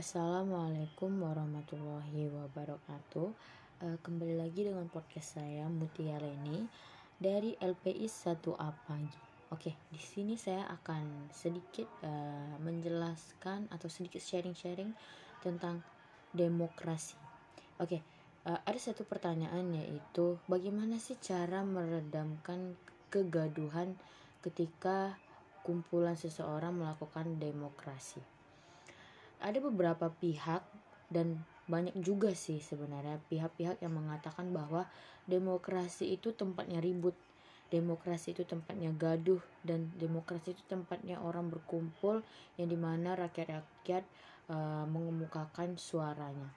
Assalamualaikum warahmatullahi wabarakatuh. Uh, kembali lagi dengan podcast saya Mutia Leni dari LPI 1 A Pagi. Oke, di sini saya akan sedikit uh, menjelaskan atau sedikit sharing-sharing tentang demokrasi. Oke, uh, ada satu pertanyaan yaitu bagaimana sih cara meredamkan kegaduhan ketika kumpulan seseorang melakukan demokrasi? Ada beberapa pihak dan banyak juga sih sebenarnya pihak-pihak yang mengatakan bahwa demokrasi itu tempatnya ribut demokrasi itu tempatnya gaduh dan demokrasi itu tempatnya orang berkumpul yang di mana rakyat-rakyat uh, mengemukakan suaranya.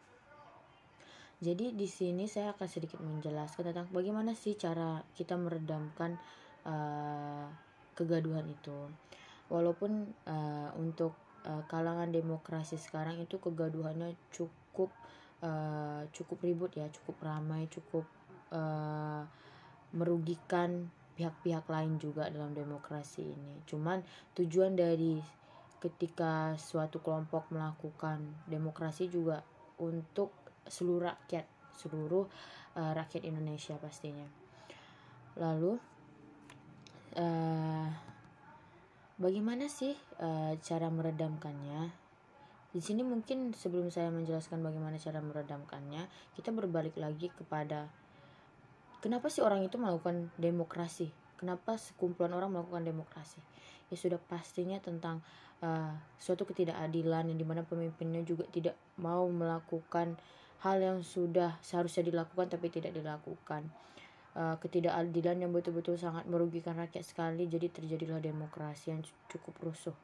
Jadi di sini saya akan sedikit menjelaskan tentang bagaimana sih cara kita meredamkan uh, kegaduhan itu. Walaupun uh, untuk uh, kalangan demokrasi sekarang itu kegaduhannya cukup uh, cukup ribut ya cukup ramai cukup uh, merugikan pihak-pihak lain juga dalam demokrasi ini. Cuman tujuan dari ketika suatu kelompok melakukan demokrasi juga untuk seluruh rakyat seluruh uh, rakyat Indonesia pastinya. Lalu uh, Bagaimana sih uh, cara meredamkannya? Di sini mungkin sebelum saya menjelaskan bagaimana cara meredamkannya, kita berbalik lagi kepada kenapa sih orang itu melakukan demokrasi? Kenapa sekumpulan orang melakukan demokrasi? Ya sudah pastinya tentang uh, suatu ketidakadilan yang di mana pemimpinnya juga tidak mau melakukan hal yang sudah seharusnya dilakukan tapi tidak dilakukan uh, ketidakadilan yang betul-betul sangat merugikan rakyat sekali jadi terjadilah demokrasi yang cukup rusuh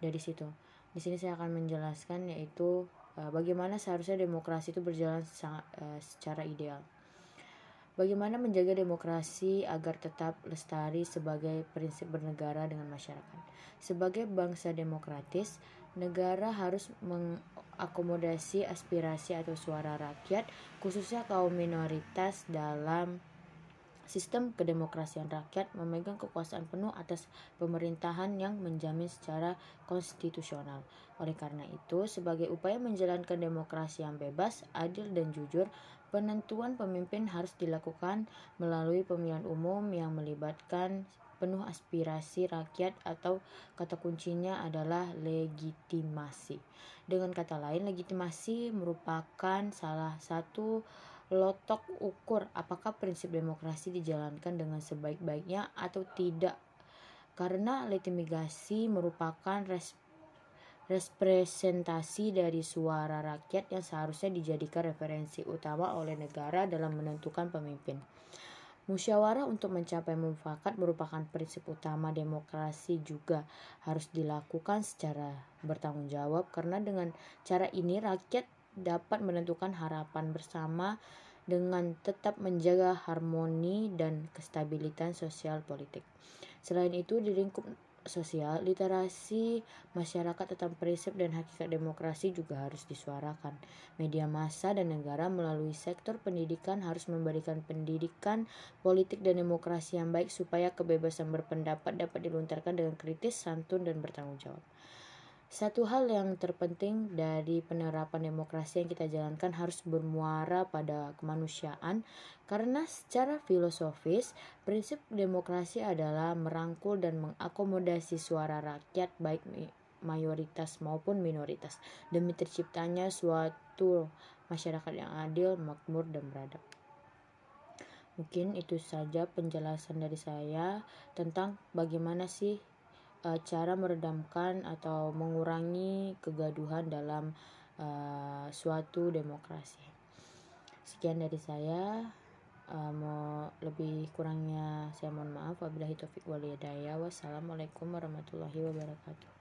dari situ di sini saya akan menjelaskan yaitu uh, bagaimana seharusnya demokrasi itu berjalan sangat, uh, secara ideal Bagaimana menjaga demokrasi agar tetap lestari sebagai prinsip bernegara dengan masyarakat. Sebagai bangsa demokratis, negara harus mengakomodasi aspirasi atau suara rakyat, khususnya kaum minoritas dalam Sistem kedemokrasian rakyat memegang kekuasaan penuh atas pemerintahan yang menjamin secara konstitusional. Oleh karena itu, sebagai upaya menjalankan demokrasi yang bebas, adil, dan jujur, penentuan pemimpin harus dilakukan melalui pemilihan umum yang melibatkan penuh aspirasi rakyat atau kata kuncinya adalah legitimasi. Dengan kata lain, legitimasi merupakan salah satu lotok ukur apakah prinsip demokrasi dijalankan dengan sebaik-baiknya atau tidak karena legitimasi merupakan res representasi dari suara rakyat yang seharusnya dijadikan referensi utama oleh negara dalam menentukan pemimpin. Musyawarah untuk mencapai mufakat merupakan prinsip utama demokrasi juga harus dilakukan secara bertanggung jawab karena dengan cara ini rakyat dapat menentukan harapan bersama dengan tetap menjaga harmoni dan kestabilitas sosial politik. Selain itu, di lingkup sosial, literasi masyarakat tentang prinsip dan hakikat demokrasi juga harus disuarakan. Media massa dan negara melalui sektor pendidikan harus memberikan pendidikan politik dan demokrasi yang baik supaya kebebasan berpendapat dapat dilontarkan dengan kritis, santun, dan bertanggung jawab. Satu hal yang terpenting dari penerapan demokrasi yang kita jalankan harus bermuara pada kemanusiaan karena secara filosofis prinsip demokrasi adalah merangkul dan mengakomodasi suara rakyat baik mayoritas maupun minoritas demi terciptanya suatu masyarakat yang adil, makmur dan beradab. Mungkin itu saja penjelasan dari saya tentang bagaimana sih uh, cara meredamkan atau mengurangi kegaduhan dalam uh, suatu demokrasi. Sekian dari saya. Uh, mau lebih kurangnya saya mohon maaf wabillahi taufik walhidayah wassalamualaikum warahmatullahi wabarakatuh